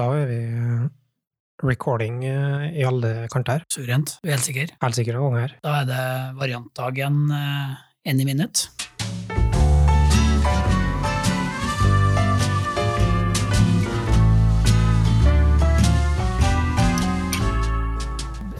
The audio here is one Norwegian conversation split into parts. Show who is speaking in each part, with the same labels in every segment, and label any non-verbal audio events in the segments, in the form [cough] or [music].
Speaker 1: Da er vi eh, recording eh, i alle kanter.
Speaker 2: Suverent. Du er helt sikker?
Speaker 1: Helt sikker og gang her.
Speaker 2: Da er det variantdagen any minute.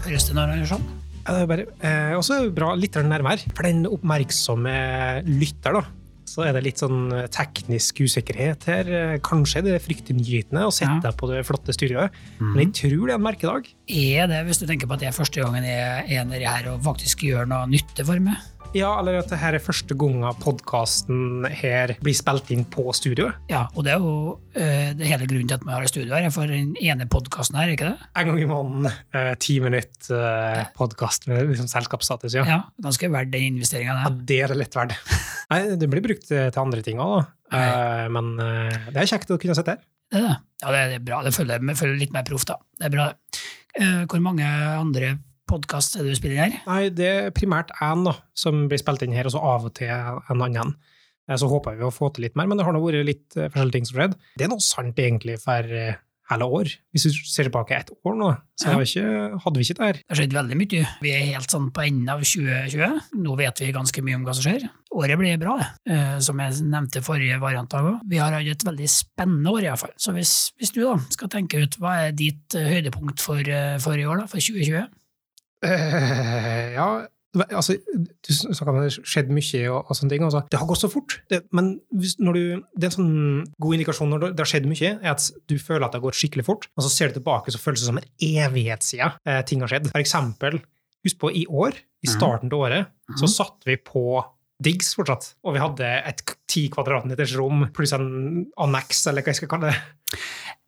Speaker 2: Høres det når det er sånn?
Speaker 1: Ja, det er bare, eh, også er bra litt nærmere. For den oppmerksomme lytter, da, så er det litt sånn teknisk usikkerhet her. Eh, Kanskje det er fryktinngytende å sitte
Speaker 2: Ja.
Speaker 1: på det flotte studioet, men jeg tror det er en merkedag.
Speaker 2: Er det, hvis du tenker på at det er første gangen jeg er nedi her og faktisk gjør noe nytte for meg?
Speaker 1: Ja, eller at det her er første gangen podkasten her blir spilt inn på studio.
Speaker 2: Ja, og det er jo eh, det hele grunnen til at vi har et studio her, er for den ene podkasten her, ikke det?
Speaker 1: En gang i måneden, eh, ti minutt eh, podkast med liksom, selskapsstatus, ja.
Speaker 2: Ja, ganske verdt den investeringa,
Speaker 1: Ja,
Speaker 2: det.
Speaker 1: det er det lett verdt. [laughs] Nei, det blir brukt til andre ting òg, da. Eh, men eh, det er kjekt å kunne sitte her.
Speaker 2: Det er det. Ja, det er, er bra. Det følger, følger litt mer proff, da. Det er bra, det. Eh, hvor mange andre podkast du spiller her?
Speaker 1: Nei, det er primært én som blir spilt inn her, og så av og til en annen. Eh, Så håper vi å få til litt mer, men det har nå vært litt eh, forskjellige ting som skjedd. Det er noe sant egentlig for eh, hele år. Hvis du ser tilbake ett år nå, så
Speaker 2: Ja.
Speaker 1: ikke, hadde vi ikke det her.
Speaker 2: Det har skjedd veldig mye. Vi er helt sånn på enden av 2020. Nå vet vi ganske mye om hva som skjer. Året blir bra. Eh, Som jeg nevnte forrige variant av. Vi har hatt et veldig spennende år, iallfall. Så hvis, hvis du da skal tenke ut hva er ditt høydepunkt for, forrige for i år, da, for 2020?
Speaker 1: Eh, ja, altså, du snakka om det har skjedd mye og, og sånne ting. Altså. Det har gått så fort, det, men hvis, du, det er en sånn god indikasjon når det, har skjedd mye, er at du føler at det har gått skikkelig fort, og så ser du tilbake, så føles det som en evighet siden eh, ting har skjedd. For eksempel, husk på i år, i
Speaker 2: Mhm.
Speaker 1: starten av året, så
Speaker 2: satte
Speaker 1: satt vi på Diggs fortsatt, og vi hadde et ti kvadratmeters rom pluss en anneks, eller hva jeg skal kalle det.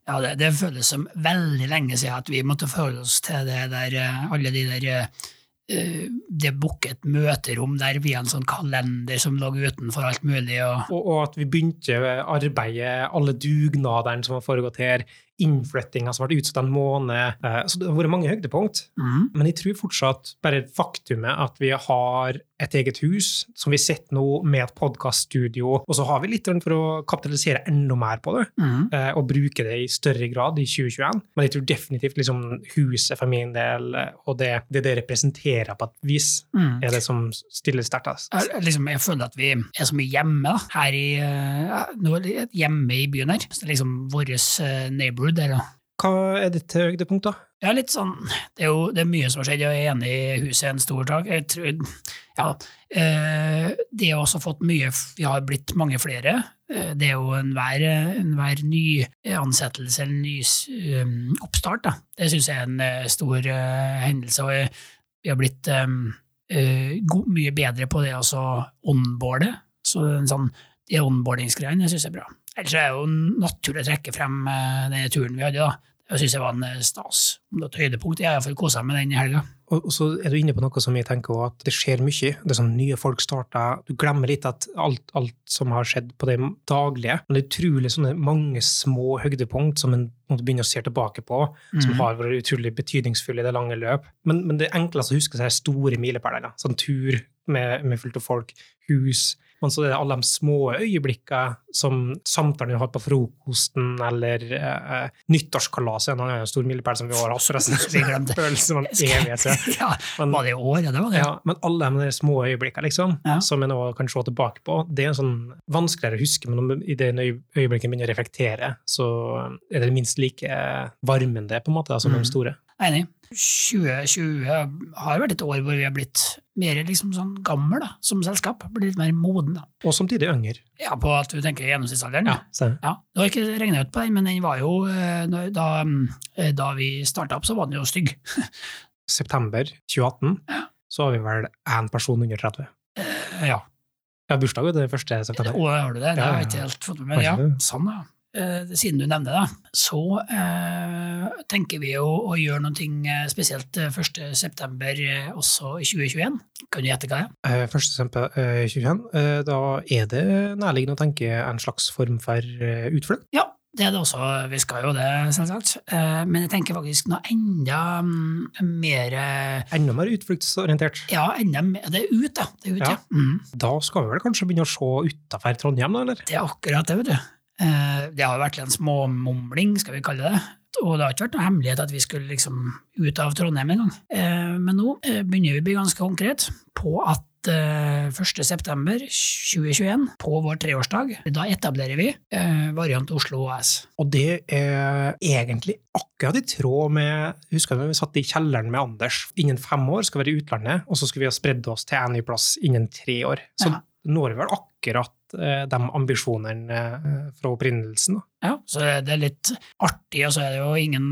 Speaker 2: Ja, det, det føles som veldig lenge siden at vi måtte forholde oss til det der, eh, alle de der eh, Det booket et møterom der via en sånn kalender som lå utenfor alt mulig. og
Speaker 1: Og, og at vi begynte arbeidet, alle dugnadene som har foregått her, innflyttinga som ble utsatt en måned. Eh, Så det har vært mange høydepunkt.
Speaker 2: Mm.
Speaker 1: Men jeg tror fortsatt bare faktumet at vi har et eget hus, som vi sitter nå med et podkaststudio, og så har vi litt for å kapitalisere enda mer på det,
Speaker 2: Mhm.
Speaker 1: eh, og bruke det i større grad i 2021. Men jeg tror definitivt liksom huset for min del, eh, og det det, det representerer på et vis,
Speaker 2: mm.
Speaker 1: er det som stiller sterkest.
Speaker 2: Jeg, liksom, jeg føler at vi er så mye hjemme da, her i, eh, nå er det hjemme i byen her. Så det er liksom vår neighborhood da.
Speaker 1: Hva er ditt høydepunkt, da?
Speaker 2: Ja, litt sånn, det er jo det er mye som har skjedd, jeg er enig i huset en stor dag. Jeg tror, ja, eh, det har også fått mye, vi har blitt mange flere. Eh, Det er jo enhver en hver ny ansettelse eller ny um, oppstart. Da. Det syns jeg er en eh, stor eh, hendelse. og vi har blitt um, eh, mye bedre på det å onboarde. Så en sånn, de onboardingsgreiene syns jeg er bra. Ellers er det jo naturlig å trekke frem eh, denne turen vi hadde. da. Det syns jeg var en eh, stas. Det er et høydepunkt. Jeg har iallfall kosa meg den i helga.
Speaker 1: Og så er du inne på noe som jeg tenker også, at det skjer mye. Det er sånn Nye folk starter. Du glemmer litt at alt, alt som har skjedd på det daglige. Men det er utrolig sånne mange små høydepunkt som en måtte begynne å se tilbake på, som
Speaker 2: Mhm.
Speaker 1: har vært utrolig betydningsfulle i det lange løp. Men, men det enkleste enklest å huske er store milepæler. Sånn tur med, med fullt av folk, hus. Men så er det alle de små øyeblikkene som samtalen vi har hatt på frokosten, eller eh, nyttårskalaset, en annen stor milepæl som vi har hatt, forresten. [laughs]
Speaker 2: Det.
Speaker 1: Føles som en evighet siden.
Speaker 2: ja, var det i år? Ja, det var det.
Speaker 1: Ja, men alle de små øyeblikkene liksom,
Speaker 2: Ja.
Speaker 1: som en kan se tilbake på, det er sånn vanskeligere å huske, men om i det øye- øyeblikket en begynner å reflektere, så er det minst like varmende på en måte da, som
Speaker 2: Mm.
Speaker 1: de store.
Speaker 2: Enig. 2020 har vært et år hvor vi har blitt mer liksom sånn gammel da, som selskap. Blir litt mer moden. da.
Speaker 1: Og samtidig yngre.
Speaker 2: Ja, på at du tenker gjennomsnittsalderen.
Speaker 1: Ja, stemmer.
Speaker 2: Ja, Du har ikke regna ut på den, men den var jo eh, Da, eh, da vi starta opp, så var den jo stygg. [laughs]
Speaker 1: September 2018,
Speaker 2: Ja.
Speaker 1: så har vi vel én person under 30.
Speaker 2: Eh, Ja.
Speaker 1: Ja, bursdag er det 1. september.
Speaker 2: Å, har du det? Det har jeg ikke helt fått med meg. Ja, sånn, ja. Eh, siden du nevner det, så eh, tenker vi jo å gjøre noe eh, spesielt eh, 1. september eh, også i 2021. Kan du gjette hva det er?
Speaker 1: Eh, 1. september eh, 2021, eh, da er det nærliggende å tenke en slags form for utflukt.
Speaker 2: Ja, det er det også. Vi skal jo det, selvsagt. Men jeg tenker faktisk noe enda mm, mer
Speaker 1: Enda mer utfluktsorientert.
Speaker 2: Ja, enda mer Det er ut, da. Det er ut, ja.
Speaker 1: Ja.
Speaker 2: Mm.
Speaker 1: Da skal vi vel kanskje begynne å se utafor Trondheim, da, eller?
Speaker 2: Det er akkurat det, vet du. Eh, Det har jo vært en småmumling, skal vi kalle det, og det har ikke vært noe hemmelighet at vi skulle liksom ut av Trondheim en gang. Eh, men nå eh, begynner vi å bli ganske konkret på at 1. september 2021, på vår treårsdag, da etablerer vi variant Oslo AS.
Speaker 1: Og det er egentlig akkurat i tråd med Husker du vi satt i kjelleren med Anders? Innen fem år skal vi være i utlandet, og så skal vi ha spredd oss til en ny plass innen tre år. Så ja. når vi vel akkurat de ambisjonene eh, fra opprinnelsen.
Speaker 2: Ja, så det er litt artig, og så er det jo ingen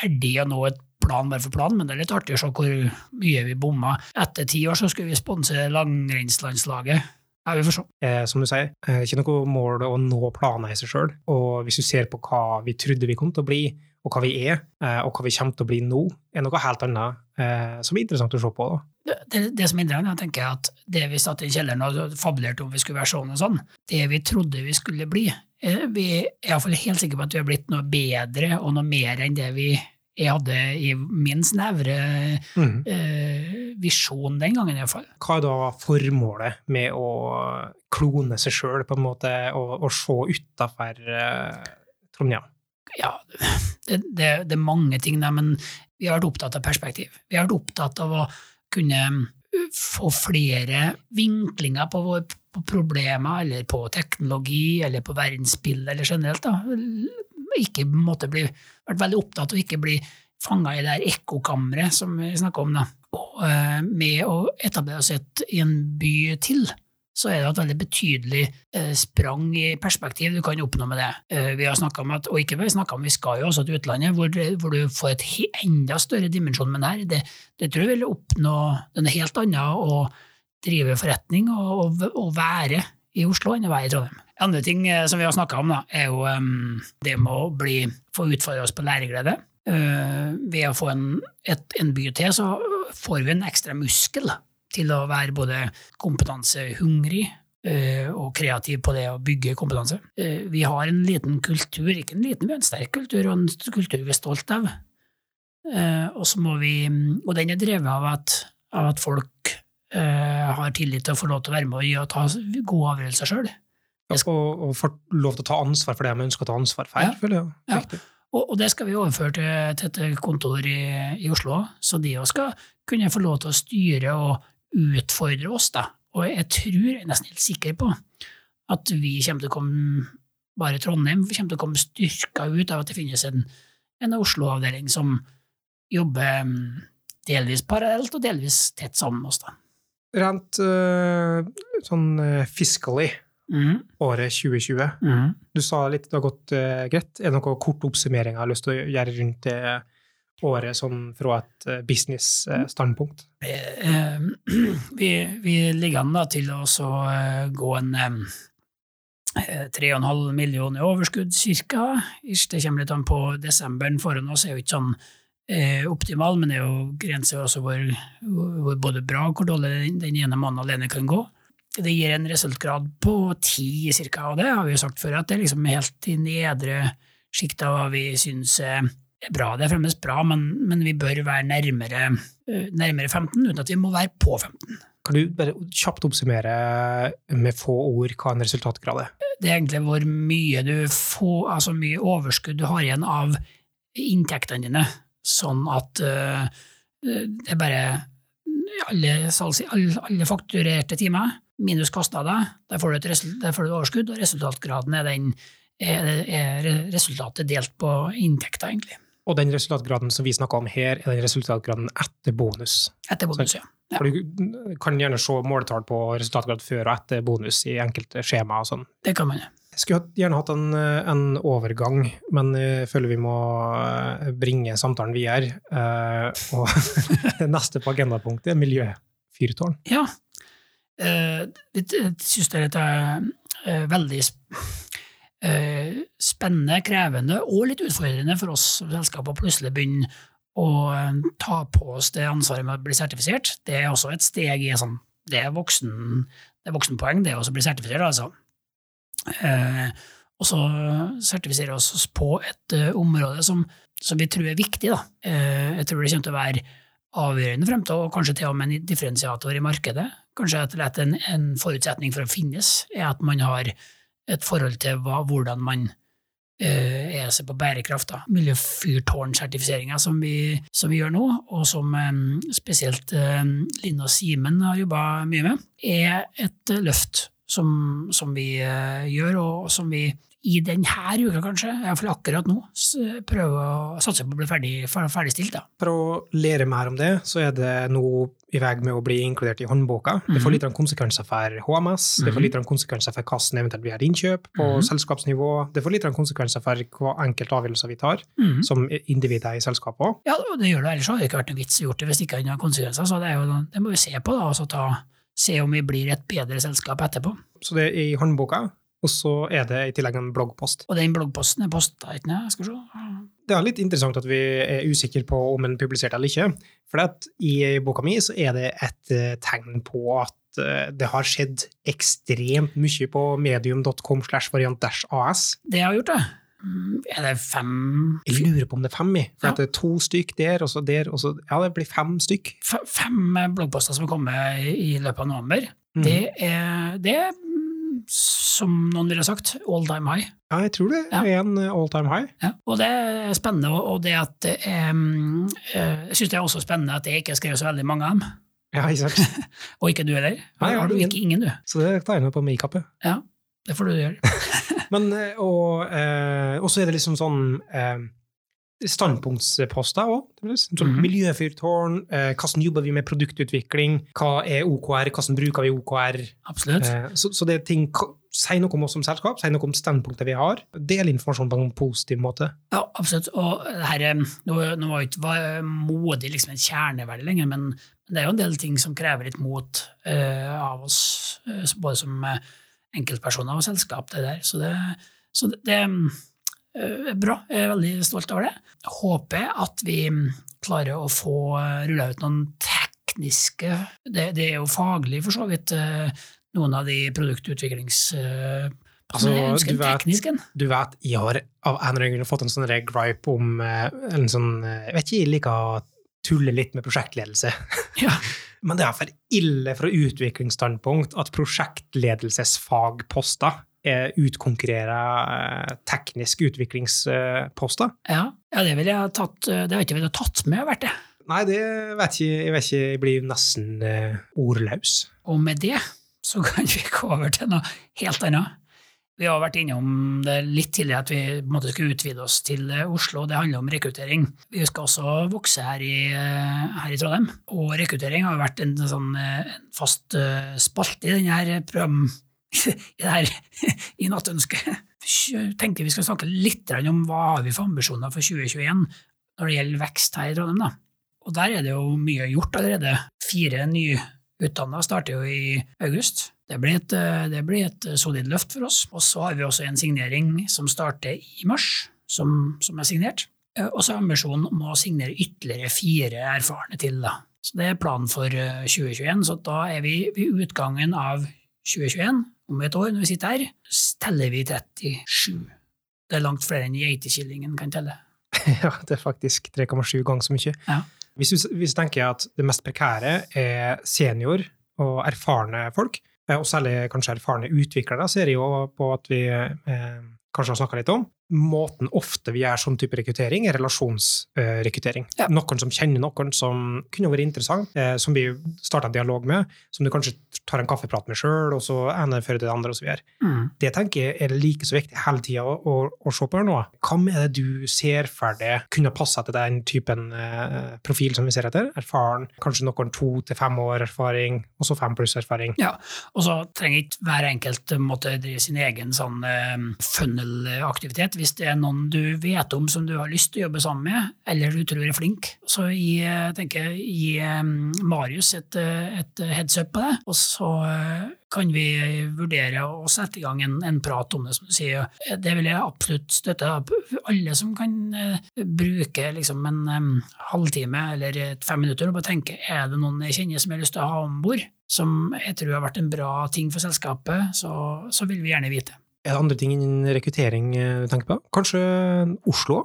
Speaker 2: verdi å nå et plan bare for plan, men det er litt artig å se hvor mye vi bomma. Etter ti år så skulle vi sponse langrennslandslaget. Ja, vi får se.
Speaker 1: Eh, som du sier, det er ikke noe mål å nå planer i seg sjøl. Og hvis du ser på hva vi trodde vi kom til å bli, og hva vi er, eh, og hva vi kommer til å bli nå, er noe helt annet eh, som er interessant å se på.
Speaker 2: Det, det, det, som er interessant, jeg tenker at det vi satt i kjelleren og fabulerte om vi skulle være sånn og sånn, det vi trodde vi skulle bli eh, Vi er iallfall helt sikre på at vi har blitt noe bedre og noe mer enn det vi jeg hadde i min snevre mm. eh, visjon den gangen, iallfall.
Speaker 1: Hva er da formålet med å klone seg sjøl, på en måte, og, og se utafor eh, Trondheim?
Speaker 2: Ja, det, det, det, er mange ting der, men vi har vært opptatt av perspektiv. Vi har vært opptatt av å kunne uh, få flere vinklinger på, vår, på problemer, eller på teknologi, eller på verdensbildet, eller generelt. Da. Ikke måtte bli, vært veldig opptatt av å ikke bli fanga i det der ekkokammeret som vi snakker om. Da. Og uh, med å etablere oss i en by til, så er det et veldig betydelig eh, sprang i perspektiv du kan oppnå med det. Eh, vi har om at, og ikke bare snakka om, vi skal jo også til utlandet, hvor, hvor du får et enda større dimensjon med det her. Det, det tror jeg vil oppnå er helt annet å drive forretning og, og, og, være i Oslo enn å være i Trondheim. Andre ting eh, som vi har snakka om, da, er jo um, det med å bli, få utfordre oss på læreglede. Uh, ved å få en, et, en by til, så får vi en ekstra muskel til å være både kompetansehungrig uh, og kreativ på det å bygge kompetanse. Uh, vi har en liten kultur, ikke en liten, men en sterk kultur, og en kultur vi er stolt av. Og, vi, og den er drevet av at, av at folk har tillit til å få lov til å være med og ta gode avgjørelser sjøl.
Speaker 1: Og, og få lov til å ta ansvar for det man ønsker å ta ansvar for. Ja. Føler jeg.
Speaker 2: Ja. Og, og, det skal vi overføre til, til et kontor i, i Oslo, så de òg skal kunne få lov til å styre og utfordre oss, da. Og jeg tror, jeg er nesten helt sikker på, at vi kommer til å komme, bare Trondheim, vi kommer til å komme styrka ut av at det finnes en, en Oslo-avdeling som jobber mm, delvis parallelt og delvis tett sammen med oss. da.
Speaker 1: Rent uh, sånn uh, fiscally, mm. året 2020. Mm. Du sa litt det har gått uh, greit. Er det noen kort oppsummering jeg har lyst til å gjøre rundt det? året sånn fra et eh, business-standpunkt?
Speaker 2: Eh, [clears throat] vi, vi, ligger an da til å gå en 3,5 millioner i overskudd, cirka. Det kommer litt an på desemberen foran oss, er jo ikke sånn optimal, men det er jo grenser også hvor, hvor både bra og hvor dårlig den ene måneden alene kan gå. Det gir en resultgrad på ti, cirka, og det har vi jo sagt før, at det er liksom helt i nedre sjikt av hva vi syns er bra, det er fremdeles bra, men, men vi bør være nærmere, eh, nærmere, 15 uten at vi må være på 15.
Speaker 1: Kan du bare kjapt oppsummere med få ord hva en resultatgrad er?
Speaker 2: Det er egentlig hvor mye du får, altså mye overskudd du har igjen av inntektene dine, sånn at uh, det er bare alle, alle, alle fakturerte timer minus kostnader, der får, du et, der får du overskudd, og resultatgraden er, den, er, resultatet delt på inntekter, egentlig.
Speaker 1: Og den resultatgraden som vi snakker om her, er den resultatgraden etter bonus.
Speaker 2: Etter bonus, ja.
Speaker 1: ja. For du kan gjerne se måletall på resultatgrad før og etter bonus i enkelte skjema og sånn.
Speaker 2: Det kan man,
Speaker 1: ja. Jeg skulle gjerne hatt en, en, overgang, men jeg føler vi må eh, bringe samtalen videre. Uh, og [laughs] neste på agendapunktet er miljøfyrtårn.
Speaker 2: Ja. Jeg syns dette er uh, veldig Eh, spennende, krevende og litt utfordrende for oss som selskap å plutselig begynne å eh, ta på oss det ansvaret med å bli sertifisert. Det er også et steg i sånn Det er, voksen, det er voksenpoeng, det å bli sertifisert, altså. Eh, og så sertifisere oss på et uh, område som, som, vi tror er viktig. Da. Uh, jeg tror det kommer til å være avgjørende frem til, og kanskje til og med en differensiator i markedet. Kanskje at en, en forutsetning for å finnes er at man har et forhold til hva, hvordan man eh, seg på bærekraft, miljøfyrtårnsertifiseringa som, som vi gjør nå, og som eh, spesielt eh, Line og Simen har jobba mye med, er et løft som, som vi eh, gjør, og som vi i denne uka, kanskje, iallfall akkurat nå, prøve å satse på å bli ferdig, ferdigstilt. Da.
Speaker 1: For å lære mer om det, så er det nå i vei med å bli inkludert i håndboka. Det får
Speaker 2: Mhm.
Speaker 1: litt av konsekvenser for HMS, det får
Speaker 2: Mhm.
Speaker 1: litt av konsekvenser for hvordan eventuelt vi gjør innkjøp på
Speaker 2: Mhm.
Speaker 1: selskapsnivå, det får litt av konsekvenser for hva enkelte avgjørelser vi tar
Speaker 2: Mhm.
Speaker 1: som individer i selskapet òg.
Speaker 2: Ja, det gjør det, ellers hadde det ikke vært noen vits i å gjort det hvis det ikke hadde noen konsekvenser. Så det, jo, det må vi se på, da, og så ta, se om vi blir et bedre selskap etterpå.
Speaker 1: Så det er i håndboka, og så er det i tillegg en bloggpost.
Speaker 2: Og den bloggposten er posta, ikke sant? Skal vi se.
Speaker 1: Det er litt interessant at vi er usikre på om den er publisert eller ikke. For at i boka mi så er det et eh, tegn på at eh, det har skjedd ekstremt mye på medium.com slash variant dash as.
Speaker 2: Det har gjort, det. Mm, Er det fem
Speaker 1: Jeg lurer på om det er fem i. For
Speaker 2: Ja.
Speaker 1: det er to stykk der, og så der, og så Ja, det blir fem stykk.
Speaker 2: f- Fem bloggposter som kommer i løpet av november.
Speaker 1: Mm.
Speaker 2: Det er, det er, som noen ville sagt, all time high.
Speaker 1: Ja, jeg tror det
Speaker 2: Ja.
Speaker 1: en eh, all time high.
Speaker 2: Ja. Og det er spennende, og det at um, Jeg syns det er også spennende at jeg ikke har skrevet så veldig mange av dem.
Speaker 1: Ja, ikke sant? [laughs]
Speaker 2: Og ikke du heller.
Speaker 1: Nei, har
Speaker 2: du
Speaker 1: ingen.
Speaker 2: ikke ingen, du.
Speaker 1: Så det tar jeg på makeup.
Speaker 2: Ja, det får du gjøre. [laughs] [laughs]
Speaker 1: Men, og, eh, så er det liksom sånn eh, standpunktsposter òg. Sånn
Speaker 2: -hmm.
Speaker 1: Miljøfyrtårn, eh, hvordan jobber vi med produktutvikling, hva er OKR, hvordan bruker vi OKR?
Speaker 2: Absolutt.
Speaker 1: Eh, så, så det er ting Si noe om oss som selskap, si noe om standpunktet vi har. Del informasjon på en positiv måte.
Speaker 2: Ja, absolutt. Og det her, eh, nå, nå var jo ikke modig liksom en kjerneverdi lenger, men det er jo en del ting som krever litt mot eh, av oss, eh, både som eh, enkeltpersoner og selskap. det der. Så det, så det, det eh, bra. Jeg er veldig stolt over det. Håper at vi klarer å få rulla ut noen tekniske det, det er jo faglig, for så vidt, eh, noen av de produktutviklings... eh,
Speaker 1: Altså,
Speaker 2: jeg
Speaker 1: du vet-. Du vet, jeg har av en eller annen fått en sånn gripe om eh, en sånn eh, Jeg vet ikke, jeg liker å tulle litt med prosjektledelse.
Speaker 2: Ja. [laughs]
Speaker 1: Men det er for ille fra utviklingsstandpunkt at prosjektledelsesfagposter eh, utkonkurrerer eh, teknisk utviklingsposter.
Speaker 2: Ja, ja, det ville jeg tatt, det vet jeg ville tatt med, vært det.
Speaker 1: Nei, det vet jeg, jeg vet ikke, jeg blir nesten eh, ordløs.
Speaker 2: Og med det så kan vi gå over til noe helt annet. Vi har vært innom det litt tidligere, at vi på en måte skulle utvide oss til eh, Oslo. Det handler om rekruttering. Vi skal også vokse her i, eh, her i Trondheim. Og rekruttering har vært en sånn eh, en fast eh, spalte i denne program... I, det her, i Nattønsket. Tenkte vi skulle snakke litt om hva har vi for ambisjoner for 2021 når det gjelder vekst her i Trondheim. da. Og der er det jo mye gjort allerede. Fire nyutdanna starter jo i august. Det blir, et, eh, det blir et solid løft for oss. Og så har vi også en signering som starter i mars, som, som er signert. Eh, Og så er ambisjonen om å signere ytterligere fire erfarne til. Da. Så det er planen for eh, 2021. Så da er vi ved utgangen av 2021, om et år når vi sitter her, teller vi 37. Det er langt flere enn geitekillingen kan telle. [laughs]
Speaker 1: ja, det er faktisk 3,7 ganger så mye.
Speaker 2: Ja.
Speaker 1: Hvis du, hvis du tenker at det mest prekære er senior og erfarne folk, eh, og særlig kanskje erfarne utviklere, ser jeg jo på at vi eh, kanskje har snakka litt om. Måten ofte vi gjør sånn type rekruttering, er relasjonsrekruttering.
Speaker 2: Ja.
Speaker 1: Noen som kjenner noen som kunne vært interessant, eh, som vi starta en dialog med, som du kanskje tar en kaffeprat med sjøl, og så ene fører til det andre, og så videre.
Speaker 2: Mm.
Speaker 1: Det tenker jeg er like så viktig hele tida å, å, å se på her nå. Hva er det du ser for deg kunne passe til den typen eh, profil som vi ser etter? Erfaren, kanskje noen to til fem år erfaring, og så fem pluss erfaring.
Speaker 2: Ja, og så trenger ikke hver enkelt måtte drive sin egen sånn eh, funnel-aktivitet. Hvis det er noen du vet om som du har lyst til å jobbe sammen med, eller du tror er flink, så gi, eh, tenker gi eh, Marius et, eh, et heads up på det, og så kan vi vurdere å sette i gang en, en prat om det, som du sier. Det vil jeg absolutt støtte. Alle som kan bruke liksom en um, halvtime eller fem minutter og bare tenke er det noen jeg kjenner som jeg har lyst til å ha om bord, som jeg tror har vært en bra ting for selskapet, så, så vil vi gjerne vite.
Speaker 1: Er det andre ting innen rekruttering eh, du tenker på? Kanskje Oslo?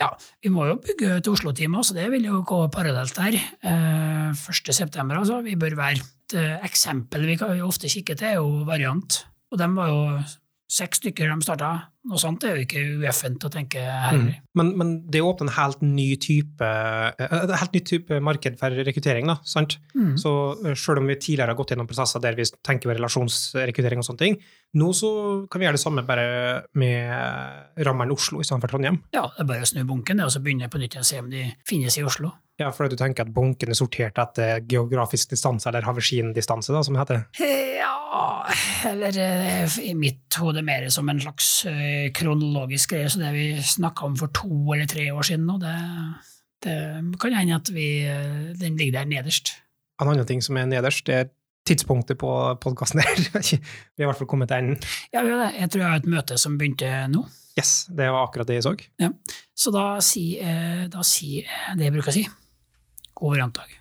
Speaker 2: Ja, vi må jo bygge til Oslo-teamet så det vil jo gå parallelt der. Eh, 1. september, altså. Vi bør være et eh, eksempel vi kan jo ofte kikke til, er jo Variant. Og de var jo Seks stykker de starta. Noe sånt er jo ikke ueffent å tenke her.
Speaker 1: Mm. Men, men det åpner en helt ny type eh, helt ny type marked for rekruttering. da, sant?
Speaker 2: Mm.
Speaker 1: Så eh, selv om vi tidligere har gått gjennom prosesser der vi tenker på relasjonsrekruttering og sånne ting, nå så kan vi gjøre det samme bare med rammeren Oslo istedenfor Trondheim.
Speaker 2: Ja, det er bare å snu bunken og så begynne på nytt igjen og se om de finnes i Oslo.
Speaker 1: Ja, fordi du tenker at bunken er sortert etter geografisk distanse, eller haversindistanse, da, som det heter.
Speaker 2: Ja, eller eh, i mitt hode mer som en slags eh, kronologisk greie, så det vi snakka om for to eller tre år siden nå, det, det kan hende at vi, eh, den ligger der nederst.
Speaker 1: En annen ting som er nederst, det er tidspunktet på podkasten her. [laughs] vi har i hvert fall kommet til enden.
Speaker 2: Ja. Jeg tror jeg har et møte som begynte nå.
Speaker 1: Yes, det var akkurat det jeg så. Ja.
Speaker 2: Så da sier jeg si, det jeg bruker å si. God vrangdag.